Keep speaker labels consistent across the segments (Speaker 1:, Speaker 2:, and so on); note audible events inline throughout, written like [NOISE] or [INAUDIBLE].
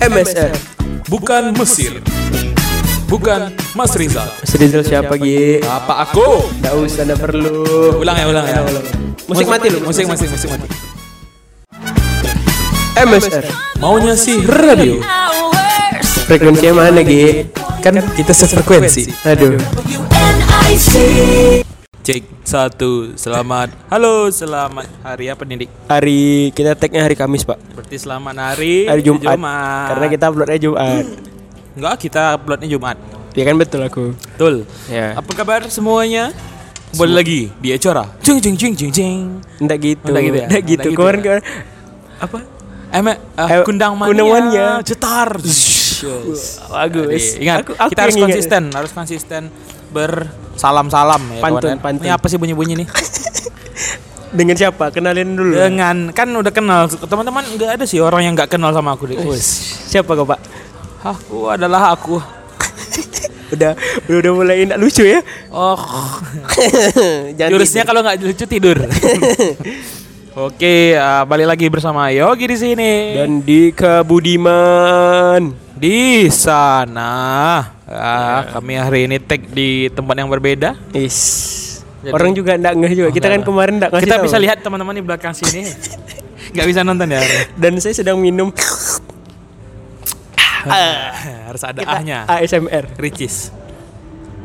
Speaker 1: MSR
Speaker 2: Bukan Mesir. Bukan Mas Rizal.
Speaker 1: Mas Rizal siapa Gi?
Speaker 2: Apa aku?
Speaker 1: Nggak usah, nggak perlu
Speaker 2: Ulang ya, ulang ya.
Speaker 1: Musik mati lu
Speaker 2: Musik, musik, musik mati.
Speaker 1: MSR
Speaker 2: Maunya sih radio.
Speaker 1: Frekuensinya mana Gi?
Speaker 2: Kan kita sefrekuensi.
Speaker 1: Aduh
Speaker 2: Cek satu. Selamat. Halo, selamat hari apa nih, Dik?
Speaker 1: Hari kita tagnya hari Kamis pak
Speaker 2: Berarti selamat hari,
Speaker 1: Hari Jumat, Karena kita uploadnya Jumat
Speaker 2: Enggak, kita uploadnya Jumat.
Speaker 1: Ya kan betul aku
Speaker 2: Betul.
Speaker 1: Ya
Speaker 2: Apa kabar semuanya? Boleh lagi di acara. Jing jing jing jing jing.
Speaker 1: Nggak gitu
Speaker 2: Nggak gitu ya?
Speaker 1: Nggak gitu
Speaker 2: Nggak gitu
Speaker 1: Kemarin
Speaker 2: ya?
Speaker 1: kemarin Apa?
Speaker 2: Eme, eh,
Speaker 1: Eh,
Speaker 2: kundang mania,
Speaker 1: Kundang-mania.
Speaker 2: cetar.
Speaker 1: Bagus
Speaker 2: ingat,
Speaker 1: Aku- aku
Speaker 2: kita harus
Speaker 1: ingat.
Speaker 2: konsisten, harus konsisten bersalam-salam ya
Speaker 1: Pantun,
Speaker 2: kawan.
Speaker 1: pantun.
Speaker 2: Ini apa sih bunyi-bunyi nih? [LAUGHS]
Speaker 1: Dengan siapa? Kenalin dulu
Speaker 2: Dengan kan udah kenal teman-teman nggak ada sih orang yang nggak kenal sama aku deh.
Speaker 1: Siapa kau pak?
Speaker 2: Aku adalah aku. [LAUGHS]
Speaker 1: Udah udah, udah mulai nggak lucu ya
Speaker 2: Oh, [LAUGHS] jurusnya kalau nggak lucu tidur. Oke, eh, balik lagi bersama Yogi di sini.
Speaker 1: Dan di Budiman
Speaker 2: di sana, ah, kami hari ini tag di tempat yang berbeda.
Speaker 1: Is
Speaker 2: Jadi-
Speaker 1: Orang juga nggak ngeh juga Kita kan kemarin nggak ngasih
Speaker 2: Kita
Speaker 1: tahu.
Speaker 2: bisa lihat teman-teman di belakang sini. [LAUGHS] Nggak bisa nonton ya.
Speaker 1: Dan saya sedang minum [LAUGHS]
Speaker 2: Harus ada ahnya.
Speaker 1: ASMR
Speaker 2: Ricis.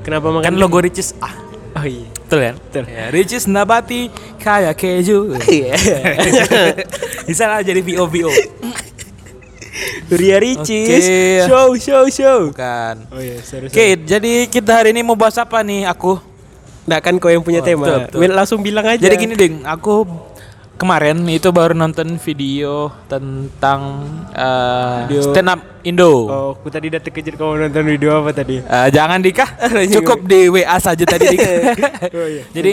Speaker 1: Kenapa makan
Speaker 2: Kan logo Ricis ah.
Speaker 1: Oh iya
Speaker 2: Betul kan?
Speaker 1: Betul.
Speaker 2: Ya, Ricis nabati kayak keju. [LAUGHS]
Speaker 1: Iya
Speaker 2: Bisa lah jadi VO VO.
Speaker 1: Ria Ricis
Speaker 2: Oke.
Speaker 1: Show show show
Speaker 2: Bukan.
Speaker 1: Oh iya sorry,
Speaker 2: Oke, jadi kita hari ini mau bahas apa nih aku?
Speaker 1: Nggak kan kau yang punya
Speaker 2: Oh,
Speaker 1: tema
Speaker 2: betul, betul.
Speaker 1: Langsung bilang aja
Speaker 2: Jadi gini ding, aku kemarin itu baru nonton video tentang eh,
Speaker 1: Video-
Speaker 2: stand up Indo.
Speaker 1: Oh aku tadi udah terkejut kau nonton video apa tadi
Speaker 2: Eh, jangan dikah, [LAUGHS] cukup di WA saja tadi. Dik. [LAUGHS]
Speaker 1: Oh iya
Speaker 2: Jadi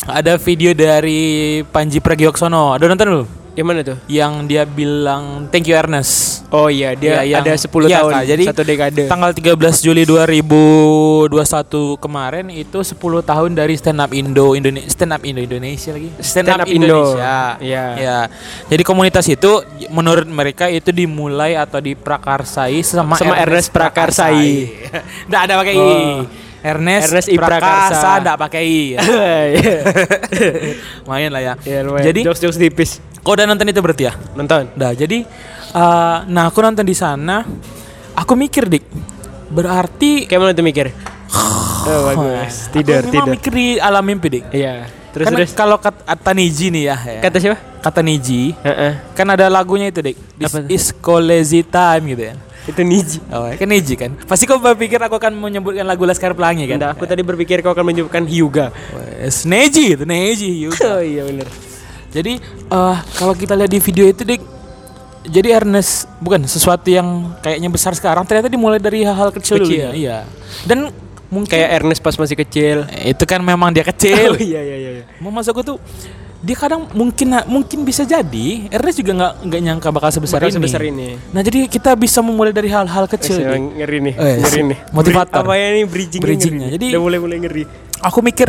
Speaker 2: ada video dari Panji Pragiwaksono. Ada nonton lu?
Speaker 1: Yang mana tuh?
Speaker 2: Yang dia bilang thank you Ernest.
Speaker 1: Oh iya dia
Speaker 2: Ya, yang-
Speaker 1: ada 10
Speaker 2: iya,
Speaker 1: tahun
Speaker 2: Kak. Jadi
Speaker 1: Satu dekade
Speaker 2: Tanggal 13 Juli 2021 kemarin itu 10 tahun dari stand up Indo Indonesia stand up Indo Indonesia lagi stand,
Speaker 1: Stand
Speaker 2: up,
Speaker 1: up Indo.
Speaker 2: Indonesia
Speaker 1: Iya.
Speaker 2: ya jadi komunitas itu menurut mereka itu dimulai atau diprakarsai sama,
Speaker 1: Sama Ernest Prakarsai. [LAUGHS]
Speaker 2: Nggak ada pakai i
Speaker 1: Oh.
Speaker 2: Ernest,
Speaker 1: Ernest I. Prakarsa.
Speaker 2: Prakarsa nggak pakai i [LAUGHS] [LAUGHS] ya. Main lah ya
Speaker 1: Ya, lumayan.
Speaker 2: jadi
Speaker 1: jokes-jokes tipis
Speaker 2: kau udah nonton itu berarti ya
Speaker 1: Nonton
Speaker 2: Nah, jadi eh, nah aku nonton di sana, aku mikir dik, berarti
Speaker 1: Kayak mana tuh mikir? [SIGHS] Oh bagus Tidur
Speaker 2: aku
Speaker 1: tidur
Speaker 2: mikir di alam mimpi dik.
Speaker 1: Iya Terus
Speaker 2: kan
Speaker 1: terus
Speaker 2: kalau kata Ataniji nih ya, ya.
Speaker 1: Kata siapa?
Speaker 2: kata Niji,
Speaker 1: Heeh.
Speaker 2: kan ada lagunya itu dik, This
Speaker 1: Apa tuh?
Speaker 2: is college time gitu ya.
Speaker 1: Itu Niji
Speaker 2: Oh, kan Niji kan. Pasti kau berpikir aku akan menyebutkan lagu Laskar Pelangi kan?
Speaker 1: Enggak, aku tadi berpikir kau akan menyebutkan Hyuga.
Speaker 2: Wes, Neji itu Neji. [LAUGHS]
Speaker 1: Oh
Speaker 2: Yuga.
Speaker 1: iya benar.
Speaker 2: Jadi eh kalau kita lihat di video itu dik jadi Ernest bukan sesuatu yang kayaknya besar sekarang ternyata dimulai dari hal-hal kecil, dulu
Speaker 1: Kecil.
Speaker 2: ya. Iya. Dan mungkin
Speaker 1: Kayak Ernest pas masih kecil.
Speaker 2: itu kan memang dia kecil. [LAUGHS]
Speaker 1: Oh iya iya iya. iya.
Speaker 2: Mau masuk tuh dia kadang mungkin mungkin bisa jadi Ernest juga nggak nggak nyangka bakal sebesar
Speaker 1: Bakal
Speaker 2: ini.
Speaker 1: sebesar ini.
Speaker 2: Nah jadi kita bisa memulai dari hal-hal
Speaker 1: Wes,
Speaker 2: kecil.
Speaker 1: Emang ngeri nih,
Speaker 2: Eh,
Speaker 1: ngeri nih.
Speaker 2: motivator.
Speaker 1: Apa ya nih bridging
Speaker 2: Bridgingnya. Jadi-
Speaker 1: udah mulai mulai ngeri.
Speaker 2: Aku mikir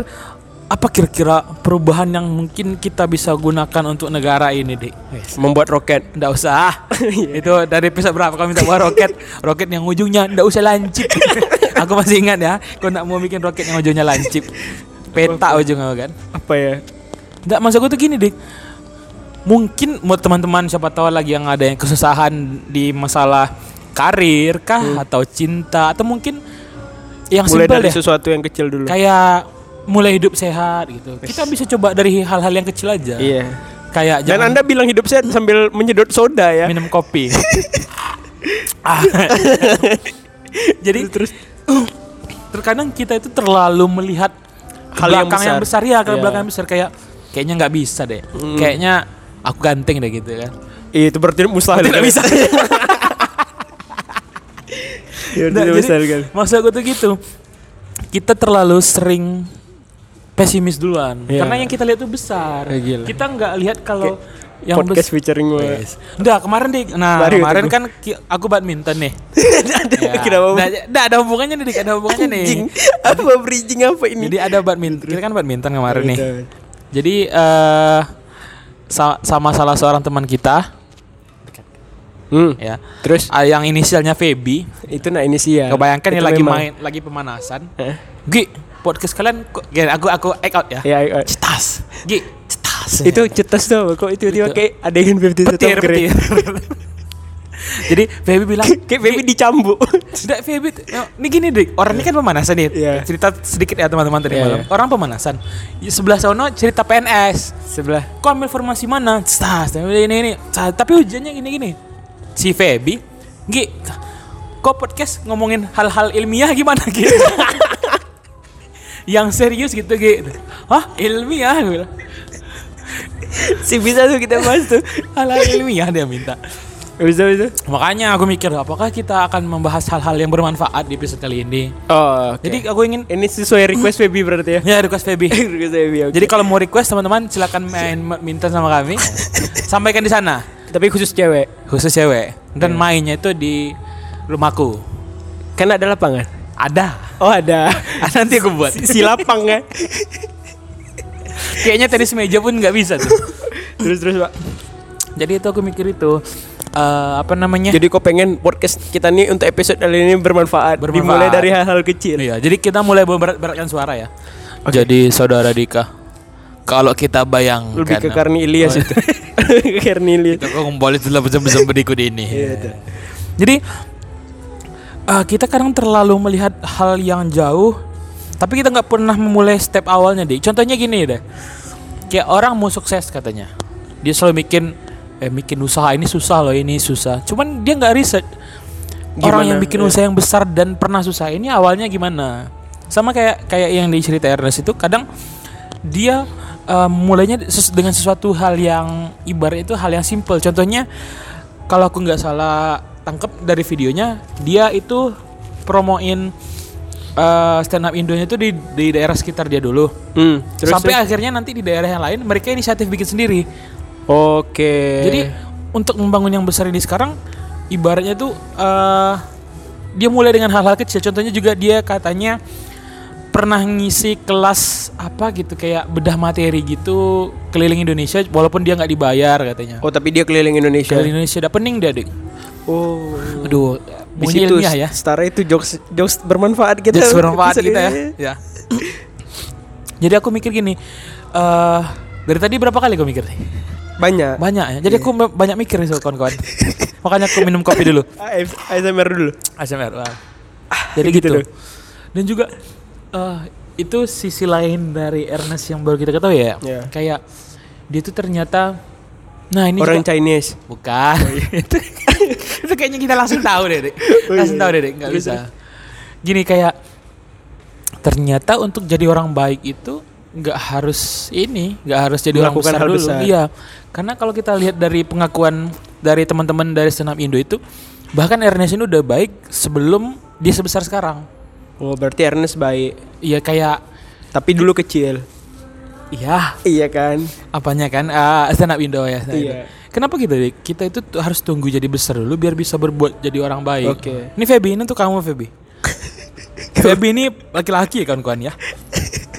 Speaker 2: apa kira-kira perubahan yang mungkin kita bisa gunakan untuk negara ini, Dik?
Speaker 1: Membuat roket.
Speaker 2: Nggak usah. [LAUGHS]
Speaker 1: Iya.
Speaker 2: itu dari episode berapa kau minta buat roket? roket yang ujungnya nggak usah lancip. [LAUGHS] Aku masih ingat ya, kau nggak mau bikin roket yang ujungnya lancip. Peta ujungnya kan.
Speaker 1: Apa ya?
Speaker 2: Nggak maksud gue tuh gini, Dik. Mungkin buat teman-teman siapa tahu lagi yang ada yang kesusahan di masalah karir kah atau cinta atau mungkin yang
Speaker 1: mulai dari
Speaker 2: deh.
Speaker 1: sesuatu yang kecil dulu.
Speaker 2: Kayak mulai hidup sehat gitu. Kita bisa coba dari hal-hal yang kecil aja.
Speaker 1: Iya.
Speaker 2: Kayak
Speaker 1: Dan
Speaker 2: jangan
Speaker 1: Anda bilang hidup sehat sambil menyedot soda ya.
Speaker 2: minum kopi. [LAUGHS] Ah. [LAUGHS] Jadi terus terkadang kita itu terlalu melihat
Speaker 1: Hal yang
Speaker 2: belakang yang
Speaker 1: besar.
Speaker 2: besar, ya ke
Speaker 1: Iya.
Speaker 2: belakang yang besar kayak kayaknya nggak bisa deh. Kayaknya aku ganteng deh gitu kan.
Speaker 1: Itu berarti mustahil.
Speaker 2: Tidak
Speaker 1: kan?
Speaker 2: bisa. [LAUGHS]
Speaker 1: Ya,
Speaker 2: Nah, jadi,
Speaker 1: kan.
Speaker 2: Maksud aku tuh gitu. Kita terlalu sering pesimis duluan
Speaker 1: Iya.
Speaker 2: karena yang kita lihat tuh besar.
Speaker 1: Eh, gila.
Speaker 2: Kita nggak lihat kalau yang
Speaker 1: Podcast featuring gue.
Speaker 2: Yes. Enggak, kemarin deh. Nah,
Speaker 1: Baru
Speaker 2: kemarin kan ki- aku badminton nih. [LAUGHS] Ya.
Speaker 1: Kenapa?
Speaker 2: Nggak, nggak ada hubungannya nih, Dik. ada hubungannya nih.
Speaker 1: Anjing. Apa bridging apa ini?
Speaker 2: Jadi ada badminton. Kita kan badminton kemarin nih. Jadi eh sa- sama salah seorang teman kita
Speaker 1: Hmm.
Speaker 2: ya.
Speaker 1: Terus
Speaker 2: Ah, yang inisialnya Feby.
Speaker 1: itu nah inisial.
Speaker 2: Kebayangkan ya lagi
Speaker 1: memang.
Speaker 2: main, lagi pemanasan.
Speaker 1: Heh.
Speaker 2: Gi, podcast kalian kok aku aku act out ya.
Speaker 1: Ya, ya.
Speaker 2: Cetas. Gi, cetas.
Speaker 1: itu cetas tuh kok itu tiba-tiba
Speaker 2: Itu.
Speaker 1: kayak adegan 50
Speaker 2: petir, petir. [LAUGHS] Jadi Feby bilang,
Speaker 1: kayak baby dicambuk.
Speaker 2: Tidak Feby, ya, ini gini deh, orang ini kan pemanasan nih.
Speaker 1: Iya.
Speaker 2: Cerita sedikit ya teman-teman tadi
Speaker 1: Iya,
Speaker 2: malam.
Speaker 1: iya.
Speaker 2: Orang pemanasan. Sebelah sono cerita PNS.
Speaker 1: Sebelah.
Speaker 2: Kok ambil formasi mana? Tas, ini ini Tapi ujiannya gini-gini. Si Feby, Gi, kok podcast ngomongin hal-hal ilmiah gimana gitu? [LAUGHS] Yang serius gitu gitu. Hah, ilmiah gue bilang.
Speaker 1: Si bisa tuh kita bahas tuh.
Speaker 2: Hal-hal ilmiah dia minta.
Speaker 1: Bisa bisa.
Speaker 2: Makanya aku mikir apakah kita akan membahas hal-hal yang bermanfaat di episode kali ini.
Speaker 1: Oh, oke.
Speaker 2: Jadi aku ingin
Speaker 1: ini sesuai request Feby berarti ya.
Speaker 2: ya request Feby. [LAUGHS]
Speaker 1: request Feby. oke.
Speaker 2: Jadi kalau mau request teman-teman silakan main minta sama kami. Sampaikan di sana.
Speaker 1: tapi khusus cewek.
Speaker 2: Khusus cewek. Dan mainnya itu di rumahku.
Speaker 1: Kan ada lapangan.
Speaker 2: Ada.
Speaker 1: Oh, ada. [LAUGHS]
Speaker 2: Nanti aku buat.
Speaker 1: si, si lapang ya.
Speaker 2: Kayaknya tenis meja pun nggak bisa tuh. [LAUGHS]
Speaker 1: terus terus, Pak.
Speaker 2: Jadi itu aku mikir itu eh, apa namanya?
Speaker 1: Jadi kok pengen podcast kita nih untuk episode kali ini bermanfaat.
Speaker 2: Bermanfaat.
Speaker 1: Dimulai dari hal-hal kecil.
Speaker 2: Iya, jadi kita mulai berat-beratkan suara ya. Jadi saudara Dika, kalau kita bayangkan
Speaker 1: Lebih ke Karni Ilyas itu. ke [LAUGHS] Karni Ilyas.
Speaker 2: kita kok kembali setelah bersama berikut ini.
Speaker 1: Iya, tuh.
Speaker 2: Jadi eh, kita kadang terlalu melihat hal yang jauh, tapi kita nggak pernah memulai step awalnya deh. Contohnya gini deh, kayak orang mau sukses katanya, dia selalu bikin, eh bikin usaha ini susah loh, ini susah. Cuman dia nggak riset orang
Speaker 1: Gimana?
Speaker 2: yang bikin
Speaker 1: Iya.
Speaker 2: usaha yang besar dan pernah susah ini awalnya gimana. Sama kayak kayak yang dicerita Ernest itu kadang dia eh, mulainya dengan sesuatu hal yang ibarat itu hal yang simple. Contohnya kalau aku nggak salah tangkap dari videonya dia itu promoin eh, stand up Indonya itu di di daerah sekitar dia dulu.
Speaker 1: Hmm, terus
Speaker 2: Sampai
Speaker 1: terus?
Speaker 2: akhirnya nanti di daerah yang lain mereka inisiatif bikin sendiri.
Speaker 1: Oke.
Speaker 2: Jadi untuk membangun yang besar ini sekarang ibaratnya tuh eh dia mulai dengan hal-hal kecil. Contohnya juga dia katanya pernah ngisi kelas apa gitu kayak bedah materi gitu keliling Indonesia walaupun dia nggak dibayar katanya.
Speaker 1: Oh, tapi dia keliling Indonesia.
Speaker 2: Keliling Indonesia udah pening dia, Dik.
Speaker 1: Oh.
Speaker 2: Aduh, bunyi
Speaker 1: situ
Speaker 2: ilmiah ya.
Speaker 1: Setara itu jokes jokes bermanfaat kita.
Speaker 2: Jokes bermanfaat kita ya. ya. Jadi aku mikir gini, eh dari tadi berapa kali aku mikir nih?
Speaker 1: Banyak.
Speaker 2: Banyak ya. Jadi aku ba- banyak mikir nih kawan-kawan. [LAUGHS] Makanya aku minum kopi dulu.
Speaker 1: ASMR dulu.
Speaker 2: ASMR. wah. Jadi
Speaker 1: gitu
Speaker 2: gitu. Dan juga eh itu sisi lain dari Ernest yang baru kita ketahui ya.
Speaker 1: Iya.
Speaker 2: Kayak dia tuh ternyata nah ini
Speaker 1: Orang
Speaker 2: juga-
Speaker 1: Chinese.
Speaker 2: bukan. itu, [LAUGHS] itu kayaknya kita langsung tahu deh. [LAUGHS]
Speaker 1: Oh,
Speaker 2: Langsung
Speaker 1: iya.
Speaker 2: tahu deh. Nggak
Speaker 1: Terus,
Speaker 2: bisa. Gini kayak ternyata untuk jadi orang baik itu nggak harus ini, nggak harus jadi orang
Speaker 1: Melakukan
Speaker 2: besar
Speaker 1: hal
Speaker 2: dulu.
Speaker 1: besar.
Speaker 2: Iya. Karena kalau kita lihat dari pengakuan dari teman-teman dari up Indo itu bahkan Ernest ini udah baik sebelum dia sebesar sekarang.
Speaker 1: Oh, berarti Ernest baik.
Speaker 2: Iya kayak
Speaker 1: Tapi dulu kecil.
Speaker 2: Iya
Speaker 1: Iya kan?
Speaker 2: apanya kan ah stand up Indo ya. stand
Speaker 1: Iya.
Speaker 2: Indo. Kenapa gitu deh? Kita itu harus tunggu jadi besar dulu biar bisa berbuat jadi orang baik.
Speaker 1: Oke.
Speaker 2: Ini Feby ini tuh kamu Feby. [LAUGHS] Feby ini laki-laki ya kawan-kawan ya.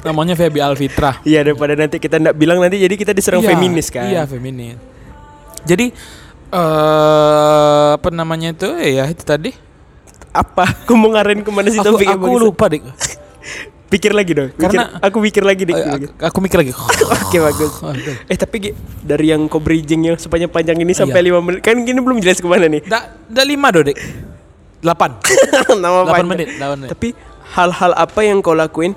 Speaker 2: Namanya Feby Alfitra.
Speaker 1: Iya daripada nanti kita nggak bilang nanti jadi kita diserang
Speaker 2: Iya,
Speaker 1: feminis kan.
Speaker 2: Iya feminis. Jadi eh apa namanya itu ya itu tadi.
Speaker 1: Apa? Aku mau ngarahin ke mana sih
Speaker 2: Aku,
Speaker 1: topiknya,
Speaker 2: aku
Speaker 1: Bang?
Speaker 2: lupa deh.
Speaker 1: Pikir lagi dong. Pikir-
Speaker 2: Karena-
Speaker 1: aku pikir lagi dik.
Speaker 2: Eh, aku, aku mikir lagi. [LAUGHS]
Speaker 1: Oke bagus.
Speaker 2: Aduh.
Speaker 1: Eh tapi dari yang kau bridging yang sepanjang panjang ini
Speaker 2: Iya.
Speaker 1: sampai lima menit kan gini belum jelas ke mana nih.
Speaker 2: Da, da lima do dek. Delapan. [LAUGHS] Delapan menit. Menit.
Speaker 1: Tapi hal-hal apa yang kau lakuin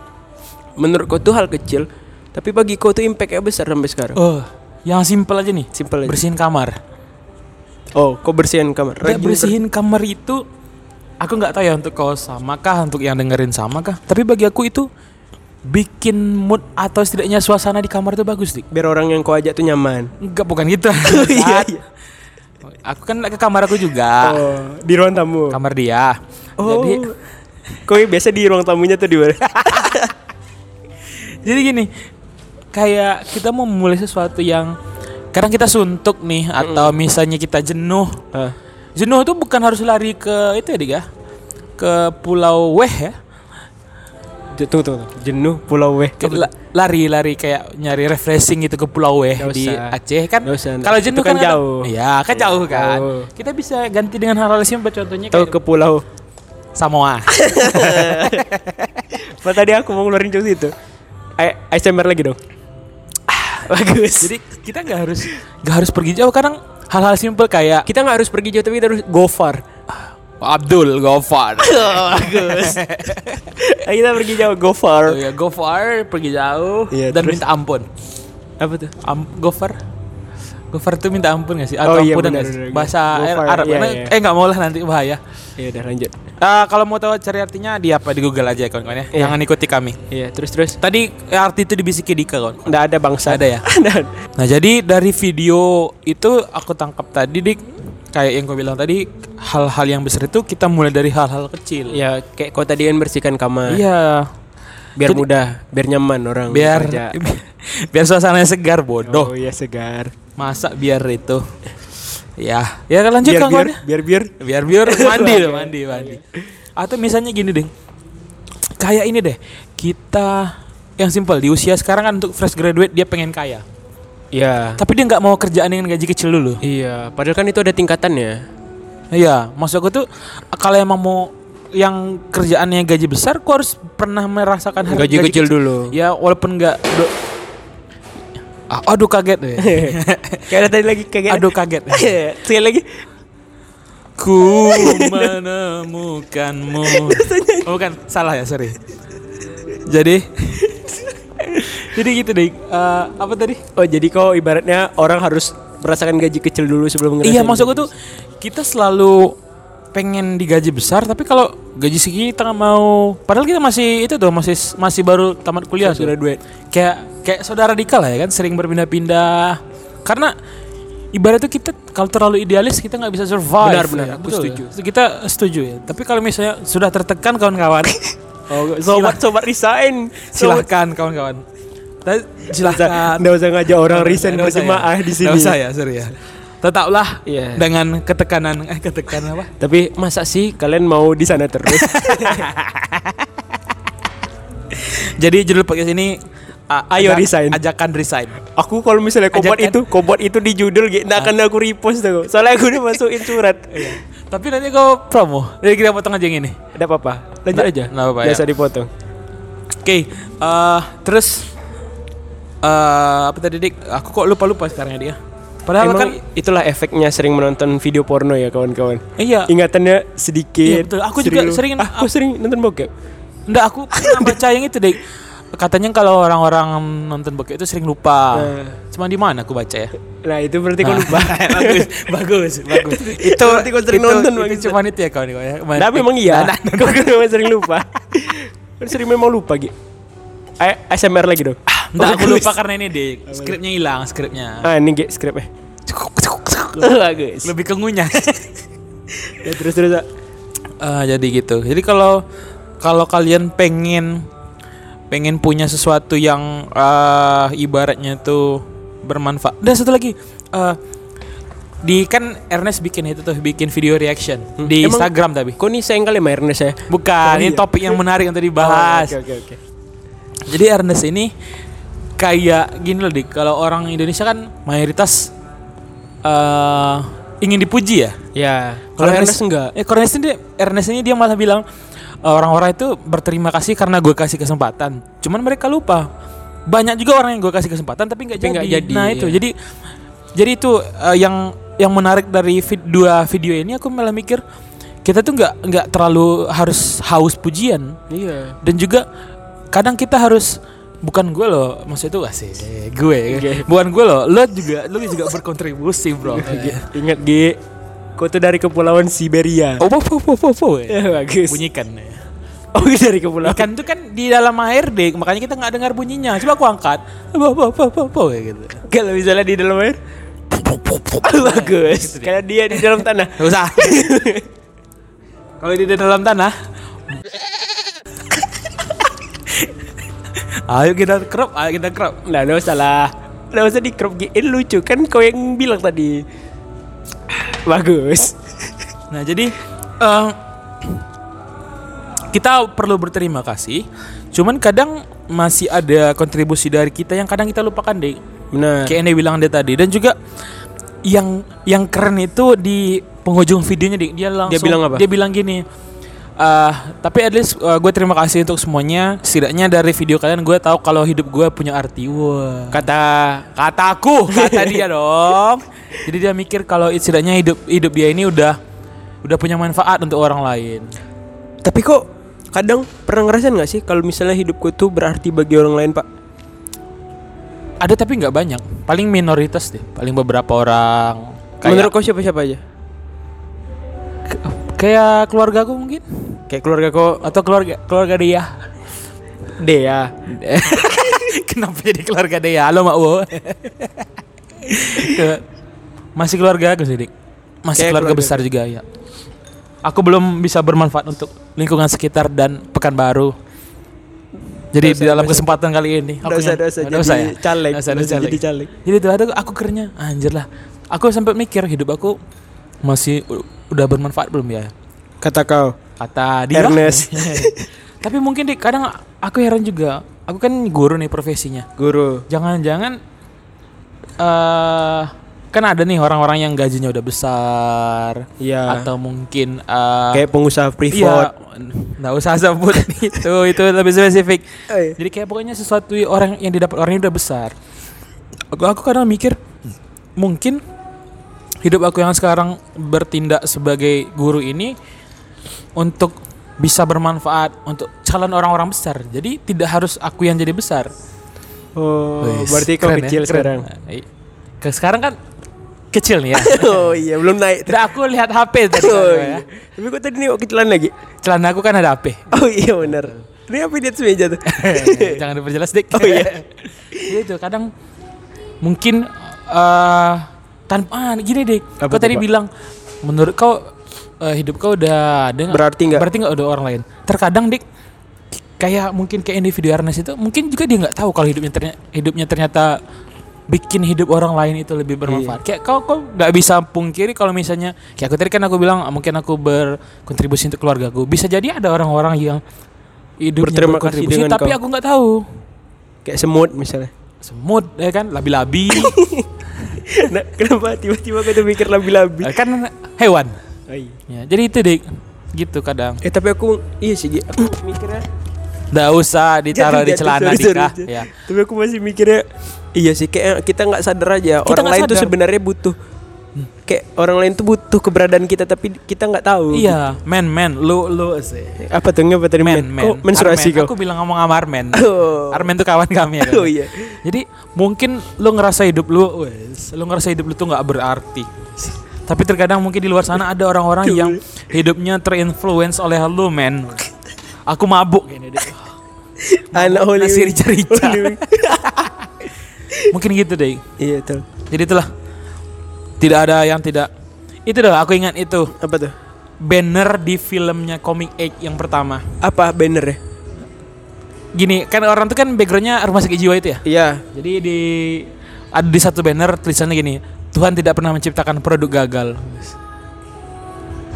Speaker 1: menurut kau tuh hal kecil tapi bagi kau tuh impactnya besar sampai sekarang.
Speaker 2: Oh, yang simpel aja nih.
Speaker 1: Simpel aja.
Speaker 2: Bersihin kamar.
Speaker 1: Oh, kau bersihin kamar. Rajin
Speaker 2: bersihin kamar itu aku nggak tahu ya untuk kau sama kah untuk yang dengerin sama kah. Tapi bagi aku itu bikin mood atau setidaknya suasana di kamar itu bagus dik.
Speaker 1: biar orang yang kau ajak tuh nyaman.
Speaker 2: Enggak bukan gitu. [LAUGHS]
Speaker 1: Iya, iya.
Speaker 2: Aku kan ke kamar aku juga.
Speaker 1: Oh, di ruang tamu.
Speaker 2: Kamar dia.
Speaker 1: Oh.
Speaker 2: Jadi
Speaker 1: Kau biasa di ruang tamunya tuh di mana? [LAUGHS]
Speaker 2: jadi gini, kayak kita mau memulai sesuatu yang kadang kita suntuk nih atau misalnya kita jenuh.
Speaker 1: Ah.
Speaker 2: Jenuh itu bukan harus lari ke itu ya, Dik ya. Ke Pulau Weh ya.
Speaker 1: J- Tunggu, tunggu. Jenuh Pulau Weh.
Speaker 2: Lari-lari kayak nyari refreshing gitu ke Pulau Weh di. Aceh kan. Kalau
Speaker 1: Itu
Speaker 2: jenuh
Speaker 1: kan
Speaker 2: kan,
Speaker 1: jauh.
Speaker 2: Iya, kan jauh kan.
Speaker 1: Jauh.
Speaker 2: Kita bisa ganti dengan hal-hal simpel contohnya kayak
Speaker 1: ke pulau.
Speaker 2: Samoa. [LAUGHS]
Speaker 1: Apa tadi aku mau ngeluarin jokes itu? A- ASMR lagi dong. Bagus.
Speaker 2: Jadi kita nggak harus nggak harus pergi jauh kadang hal-hal simpel kayak
Speaker 1: kita nggak harus pergi jauh tapi kita harus go far.
Speaker 2: Abdul Gofar. [LAUGHS]
Speaker 1: Bagus. Ayo [LAUGHS] kita pergi jauh go far.
Speaker 2: Oh ya, go far, pergi jauh
Speaker 1: Iya,
Speaker 2: dan
Speaker 1: terus?
Speaker 2: minta ampun.
Speaker 1: Apa tuh?
Speaker 2: Am go far. Go far tuh minta ampun gak sih?
Speaker 1: Oh
Speaker 2: Atau
Speaker 1: iya,
Speaker 2: ampunan
Speaker 1: benar,
Speaker 2: nggak sih? Bahasa
Speaker 1: Go far,
Speaker 2: Arab.
Speaker 1: iya, iya.
Speaker 2: Eh nggak mau lah nanti bahaya.
Speaker 1: Iya udah lanjut.
Speaker 2: Eh, kalau mau tahu cari artinya di apa di Google aja kawan-kawan ya.
Speaker 1: Iya.
Speaker 2: Jangan ikuti kami.
Speaker 1: Iya terus terus.
Speaker 2: Tadi eh, arti itu dibisiki Dika kawan.
Speaker 1: Nggak ada bangsa.
Speaker 2: Ada ya? [LAUGHS]
Speaker 1: Ada.
Speaker 2: Nah jadi dari video itu aku tangkap tadi dik kayak yang kau bilang tadi hal-hal yang besar itu kita mulai dari hal-hal kecil.
Speaker 1: Ya kayak kau tadi kan bersihkan kamar.
Speaker 2: Iya.
Speaker 1: Biar
Speaker 2: Jadi-
Speaker 1: mudah, biar nyaman orang
Speaker 2: Biar
Speaker 1: kerja. [LAUGHS]
Speaker 2: biar suasananya segar bodoh.
Speaker 1: Oh iya segar.
Speaker 2: Masa biar itu. Ya, ya kan lanjut
Speaker 1: Biar
Speaker 2: kan
Speaker 1: biar,
Speaker 2: ya?
Speaker 1: biar biar.
Speaker 2: biar biar [LAUGHS] mandi loh mandi mandi atau misalnya gini deh kayak ini deh kita yang simpel di usia sekarang kan untuk fresh graduate dia pengen kaya
Speaker 1: Iya.
Speaker 2: tapi dia nggak mau kerjaan dengan gaji kecil dulu
Speaker 1: Iya, padahal kan itu ada tingkatannya.
Speaker 2: iya maksud aku tuh kalau emang mau yang kerjaannya gaji besar kok harus pernah merasakan harga
Speaker 1: Gaji kecil dulu.
Speaker 2: ya walaupun nggak aduh kaget deh [LAUGHS]
Speaker 1: Kayak ada tadi lagi kayak
Speaker 2: aduh kaget [LAUGHS]
Speaker 1: Sekali lagi.
Speaker 2: Ku menemukanmu. [LAUGHS] Oh bukan, salah ya, sorry. Jadi Jadi gitu deh. eh, apa tadi?
Speaker 1: Oh, jadi kau ibaratnya orang harus merasakan gaji kecil dulu sebelum ngerasain.
Speaker 2: Iya, maksud gue tuh kita selalu pengen digaji besar tapi kalau gaji segitu kita nggak mau padahal kita masih itu tuh masih masih baru tamat kuliah tuh.
Speaker 1: graduate.
Speaker 2: kayak kayak saudara Dika lah ya kan sering berpindah-pindah karena ibarat tuh kita kalau terlalu idealis kita nggak bisa survive
Speaker 1: Benar, benar,
Speaker 2: ya.
Speaker 1: aku
Speaker 2: Betul
Speaker 1: setuju.
Speaker 2: ya. kita setuju ya tapi kalau misalnya sudah tertekan kawan-kawan [LAUGHS]
Speaker 1: Oh, sobat sobat resign. [LAUGHS]
Speaker 2: Silahkan kawan-kawan silahkan
Speaker 1: Nggak usah ngajak orang resign
Speaker 2: usah
Speaker 1: berjemaah
Speaker 2: ya.
Speaker 1: di sini.
Speaker 2: Nggak usah ya sorry ya tetaplah
Speaker 1: Iya.
Speaker 2: dengan ketekanan eh ketekanan apa
Speaker 1: Tapi masa sih kalian mau di sana terus? [LAUGHS]
Speaker 2: jadi judul podcast ini uh,
Speaker 1: Ayo
Speaker 2: ajak-
Speaker 1: resign.
Speaker 2: ajakan resign
Speaker 1: aku kalau misalnya kobot
Speaker 2: Ajakan.
Speaker 1: itu, kobot itu di judul gitu, nggak akan aku repost tuh. Soalnya aku udah masukin surat. [LAUGHS]
Speaker 2: tapi nanti kau promo jadi kita potong aja yang ini
Speaker 1: Ada apa-apa? Lanjut aja.
Speaker 2: nggak apa-apa,
Speaker 1: Biasa
Speaker 2: ya.
Speaker 1: dipotong.
Speaker 2: Oke, eh terus eh apa tadi dik? Aku kok lupa lupa sekarang ya dia. Padahal
Speaker 1: Emang
Speaker 2: kan
Speaker 1: itulah efeknya sering menonton video porno ya kawan-kawan.
Speaker 2: iya.
Speaker 1: Ingatannya sedikit.
Speaker 2: Iya, betul. Aku juga
Speaker 1: lu-
Speaker 2: sering-
Speaker 1: Ah, aku sering nonton bokep.
Speaker 2: Enggak aku pernah [LAUGHS] baca yang itu dik. Katanya kalau orang-orang nonton bokep itu sering lupa.
Speaker 1: Nah.
Speaker 2: Cuma di mana aku baca ya?
Speaker 1: Nah itu berarti kau lupa. [LAUGHS]
Speaker 2: bagus, bagus, bagus. itu
Speaker 1: Berarti kau sering
Speaker 2: itu,
Speaker 1: nonton,
Speaker 2: itu
Speaker 1: bangsat.
Speaker 2: cuma itu ya kawan ya.
Speaker 1: Nah memang iya.
Speaker 2: Nah, nah, [LAUGHS]
Speaker 1: Kau memang sering lupa. Kau sering memang lupa gitu. ASMR lagi dong.
Speaker 2: Enggak aku lupa karena ini dik. Skripnya hilang, skripnya.
Speaker 1: Ah ini G skripnya. [LAUGHS] Bagus.
Speaker 2: Lebih ke ngunyah.
Speaker 1: Ya, terus terus. ah.
Speaker 2: Eh, jadi gitu. Jadi kalau kalau kalian pengen pengen punya sesuatu yang eh, ibaratnya tuh bermanfaat. Dan satu lagi eh, di kan Ernest bikin itu tuh bikin video reaction di
Speaker 1: Emang-
Speaker 2: Instagram tapi.
Speaker 1: Kau nih sayang kali sama Ernest ya?
Speaker 2: Bukan,
Speaker 1: Oh,
Speaker 2: ini
Speaker 1: iya.
Speaker 2: topik yang menarik yang tadi bahas.
Speaker 1: Oh, Oke oke oke.
Speaker 2: Jadi Ernest ini kayak gini loh dik. Kalau orang Indonesia kan mayoritas eh ingin dipuji ya.
Speaker 1: Ya. Kalau Ernest enggak.
Speaker 2: Eh, Ernest ini, Ernest ini dia malah bilang "Eh, orang-orang itu berterima kasih karena gue kasih kesempatan. Cuman mereka lupa banyak juga orang yang gue kasih kesempatan tapi nggak jadi.
Speaker 1: jadi,
Speaker 2: Nah itu
Speaker 1: iya.
Speaker 2: jadi jadi itu eh, yang yang menarik dari vid- dua video ini aku malah mikir kita tuh nggak nggak terlalu harus haus pujian
Speaker 1: Iya.
Speaker 2: dan juga kadang kita harus bukan gue loh maksud itu asik gue
Speaker 1: Oke.
Speaker 2: bukan gue loh lo juga lo juga berkontribusi bro
Speaker 1: Ingat G. Kau tuh dari kepulauan Siberia.
Speaker 2: oh po po po po po
Speaker 1: Ya, bagus.
Speaker 2: bunyikan
Speaker 1: Oh [LAUGHS] dari kepulauan.
Speaker 2: ikan itu kan di dalam air deh makanya kita nggak dengar bunyinya coba aku angkat po po po po po gitu
Speaker 1: Kalau misalnya di dalam air. [LAUGHS] bagus. Kayak dia di dalam tanah.
Speaker 2: Gak usah [LAUGHS] kalau di dalam tanah ayo kita crop ayo kita crop
Speaker 1: Nah, nggak usah lah. Nggak usah di crop lucu kan kau yang bilang tadi. Bagus.
Speaker 2: Nah jadi eh, kita perlu berterima kasih. Cuman kadang masih ada kontribusi dari kita yang kadang kita lupakan deh.
Speaker 1: Benar.
Speaker 2: Kayak yang dia bilang dia tadi dan juga yang yang keren itu di penghujung videonya dia langsung
Speaker 1: bilang apa?
Speaker 2: Dia bilang gini. "Eh, tapi at least gue terima kasih untuk semuanya. Setidaknya dari video kalian gue tahu kalau hidup gue punya arti. Wah.
Speaker 1: Kata
Speaker 2: Kataku, kata dia [LAUGHS] dong. Jadi dia mikir kalau setidaknya hidup hidup dia ini udah udah punya manfaat untuk orang lain.
Speaker 1: tapi kok kadang pernah ngerasain nggak sih kalau misalnya hidupku tuh berarti bagi orang lain, Pak?
Speaker 2: Ada tapi nggak banyak. Paling minoritas deh. Paling beberapa orang. Kayak,
Speaker 1: Menurut kau siapa-siapa aja?
Speaker 2: kayak keluarga aku mungkin
Speaker 1: Kayak keluarga kau
Speaker 2: atau keluarga keluarga dia.
Speaker 1: Dea. [LAUGHS]
Speaker 2: Kenapa jadi keluarga dia? Halo Mak Wo. [LAUGHS] Masih keluarga aku sih, Dik. Masih
Speaker 1: Kayak
Speaker 2: keluarga,
Speaker 1: keluarga
Speaker 2: besar juga ya. Aku belum bisa bermanfaat untuk lingkungan sekitar dan Pekanbaru. Jadi
Speaker 1: Nggak
Speaker 2: di dalam
Speaker 1: nggak
Speaker 2: kesempatan kali ini
Speaker 1: usah, nggak usah
Speaker 2: Nggak usah
Speaker 1: jadi
Speaker 2: ya?
Speaker 1: caleg,
Speaker 2: nggak usah caleg.
Speaker 1: jadi caleg.
Speaker 2: Jadi tuh aku, aku kerennya anjir lah. Aku sampai mikir hidup aku masih udah bermanfaat belum ya?
Speaker 1: Kata kau.
Speaker 2: Kata dia.
Speaker 1: Ernest. [LAUGHS]
Speaker 2: Tapi mungkin deh kadang aku heran juga. Aku kan guru nih profesinya.
Speaker 1: Guru.
Speaker 2: Jangan-jangan eh kan ada nih orang-orang yang gajinya udah besar
Speaker 1: Iya.
Speaker 2: atau mungkin eh
Speaker 1: Kayak pengusaha
Speaker 2: iya,
Speaker 1: privat.
Speaker 2: nggak usah sebut [LAUGHS] itu itu lebih spesifik.
Speaker 1: Oh, iya.
Speaker 2: Jadi kayak pokoknya sesuatu orang yang didapat orang ini udah besar. Aku aku kadang mikir mungkin hidup aku yang sekarang bertindak sebagai guru ini untuk bisa bermanfaat untuk calon orang-orang besar. Jadi tidak harus aku yang jadi besar.
Speaker 1: Oh, berarti kau
Speaker 2: ya,
Speaker 1: kecil
Speaker 2: keren.
Speaker 1: sekarang.
Speaker 2: Nah, i- Ke sekarang kan kecil nih ya. [LAUGHS]
Speaker 1: oh iya, belum naik.
Speaker 2: Tidak aku lihat HP tadi [LAUGHS]
Speaker 1: Oh, iya.
Speaker 2: ya.
Speaker 1: Tapi kok tadi nengok ke celana lagi?
Speaker 2: Celana aku kan ada HP.
Speaker 1: Oh iya benar. Ini apa di atas meja tuh? [LAUGHS]
Speaker 2: Jangan diperjelas dik.
Speaker 1: Oh, iya.
Speaker 2: Iya itu kadang mungkin eh tanpa ah, gini dik.
Speaker 1: Apa
Speaker 2: kau tadi bilang menurut kau eh, hidup kau udah ada?
Speaker 1: Berarti nggak?
Speaker 2: Berarti nggak ada orang lain. Terkadang dik kayak mungkin kayak individu Ernest itu mungkin juga dia nggak tahu kalau hidupnya ternyata hidupnya ternyata bikin hidup orang lain itu lebih bermanfaat. Kayak kau kau nggak bisa pungkiri kalau misalnya kayak aku tadi kan aku bilang mungkin aku berkontribusi untuk keluargaku. Bisa jadi ada orang-orang yang hidupnya
Speaker 1: Berterima kasih dengan
Speaker 2: tapi
Speaker 1: kau.
Speaker 2: aku nggak tahu.
Speaker 1: Kayak semut misalnya.
Speaker 2: Semut ya kan, labi-labi. [LAUGHS]
Speaker 1: nah, kenapa tiba-tiba kau tuh mikir labi-labi?
Speaker 2: Eh, kan hewan.
Speaker 1: Oh, iya.
Speaker 2: Ya, jadi itu dik gitu kadang.
Speaker 1: Eh tapi aku iya sih aku mikirnya
Speaker 2: Nggak usah ditaruh di celana
Speaker 1: sorry, sorry, sorry.
Speaker 2: Ya.
Speaker 1: Tapi aku masih mikirnya iya sih kayak kita nggak sadar aja
Speaker 2: Kita
Speaker 1: orang lain tuh
Speaker 2: sadar.
Speaker 1: sebenarnya butuh kayak orang lain tuh butuh keberadaban kita tapi kita nggak tahu.
Speaker 2: Iya, men men, lu lu sih.
Speaker 1: Apa tuh apa tadi
Speaker 2: Men,
Speaker 1: men?
Speaker 2: men.
Speaker 1: Kok menstruasi
Speaker 2: Armen.
Speaker 1: kau?
Speaker 2: Aku bilang ngomong sama Armen.
Speaker 1: Oh.
Speaker 2: Armen tuh kawan kami ya kan. [LAUGHS]
Speaker 1: Oh iya.
Speaker 2: Jadi mungkin lu ngerasa hidup lu, wes, lu ngerasa hidup lu tuh nggak berarti. Tapi terkadang mungkin di luar sana ada orang-orang yang hidupnya terinfluence oleh lu, men. Aku mabuk kayaknya deh.
Speaker 1: Anak Holy
Speaker 2: Nasi rica-rica. [LAUGHS] Mungkin gitu deh.
Speaker 1: Iya tuh.
Speaker 2: Jadi itulah. Tidak ada yang tidak. Itu dah aku ingat itu
Speaker 1: Apa tuh?
Speaker 2: banner di filmnya Comic Egg yang pertama.
Speaker 1: Apa banner ya?
Speaker 2: Gini, kan orang tuh kan backgroundnya rumah sakit jiwa itu ya.
Speaker 1: Iya.
Speaker 2: Jadi di ada di satu banner tulisannya gini, Tuhan tidak pernah menciptakan produk gagal.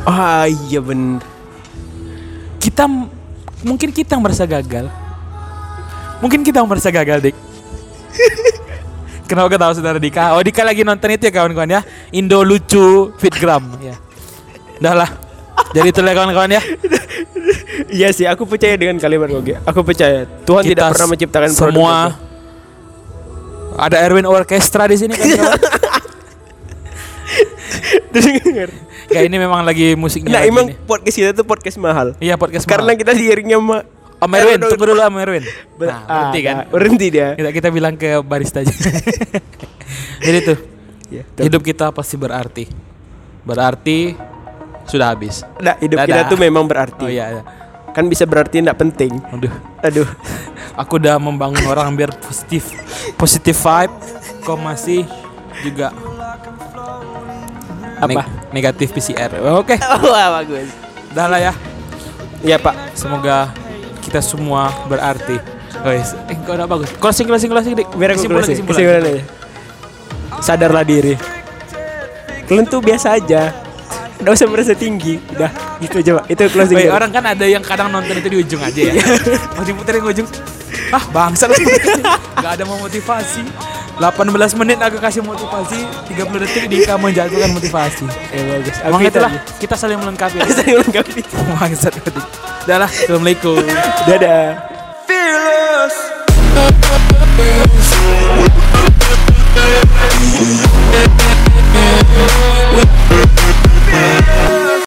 Speaker 1: Ah iya bener.
Speaker 2: Kita mungkin kita yang merasa gagal. Mungkin kita yang merasa gagal, Dik. [LAUGHS] Kenapa tahu saudara Dika? Oh Dika lagi nonton itu ya kawan-kawan ya Indo lucu fitgram ya. Udah lah Jadi itulah kawan-kawan ya
Speaker 1: Iya sih, aku percaya dengan kalimat. Gi. Aku percaya Tuhan
Speaker 2: Kita
Speaker 1: tidak pernah menciptakan produk
Speaker 2: semua
Speaker 1: gagal.
Speaker 2: Ada Erwin Orkestra di sini kan [LAUGHS] kawan?
Speaker 1: Dengar.
Speaker 2: Ya ini memang lagi musiknya
Speaker 1: Nah,
Speaker 2: lagi
Speaker 1: emang
Speaker 2: nih.
Speaker 1: podcast kita tuh podcast mahal.
Speaker 2: Iya podcast
Speaker 1: Karena
Speaker 2: mahal.
Speaker 1: kita diiringnya sama
Speaker 2: Om Erwin, tunggu dulu Om Erwin Nah berhenti
Speaker 1: ah,
Speaker 2: kan
Speaker 1: Berhenti dia.
Speaker 2: kita, kita bilang ke barista aja [LAUGHS] Jadi tuh
Speaker 1: tuh.
Speaker 2: Hidup kita pasti berarti Berarti Sudah habis
Speaker 1: Nah, hidup
Speaker 2: Dadah.
Speaker 1: kita tuh memang berarti.
Speaker 2: Oh iya, iya.
Speaker 1: Kan bisa berarti tidak penting.
Speaker 2: Aduh
Speaker 1: Aduh. [LAUGHS]
Speaker 2: Aku udah membangun orang biar positif Positif vibe Kok masih juga
Speaker 1: Apa?
Speaker 2: neg- negatif PCR Oke [LAUGHS]
Speaker 1: Wah, bagus.
Speaker 2: Udah lah ya
Speaker 1: Iya, Pak.
Speaker 2: Semoga kita semua berarti Guys, eh kok udah bagus. Closing, closing, closing, dik.
Speaker 1: Biar aku
Speaker 2: Kesimpulan,
Speaker 1: closing.
Speaker 2: kesimpulan.
Speaker 1: Aja. Sadarlah diri. Kalian tuh biasa aja. Udah usah merasa tinggi. Udah, gitu aja, Pak. Itu closing. Aja.
Speaker 2: orang kan ada yang kadang nonton itu di ujung aja ya. Mau diputerin ujung. ah bangsat [LAUGHS] Gak ada mau motivasi 18 menit aku kasih motivasi, 30 detik Dika menjatuhkan motivasi.
Speaker 1: Ya bagus.
Speaker 2: Emang itulah
Speaker 1: aja.
Speaker 2: kita saling melengkapi. [LAUGHS]
Speaker 1: saling melengkapi.
Speaker 2: Mangsat tadi. Udah lah, Assalamualaikum.
Speaker 1: Dadah.
Speaker 3: Fearless.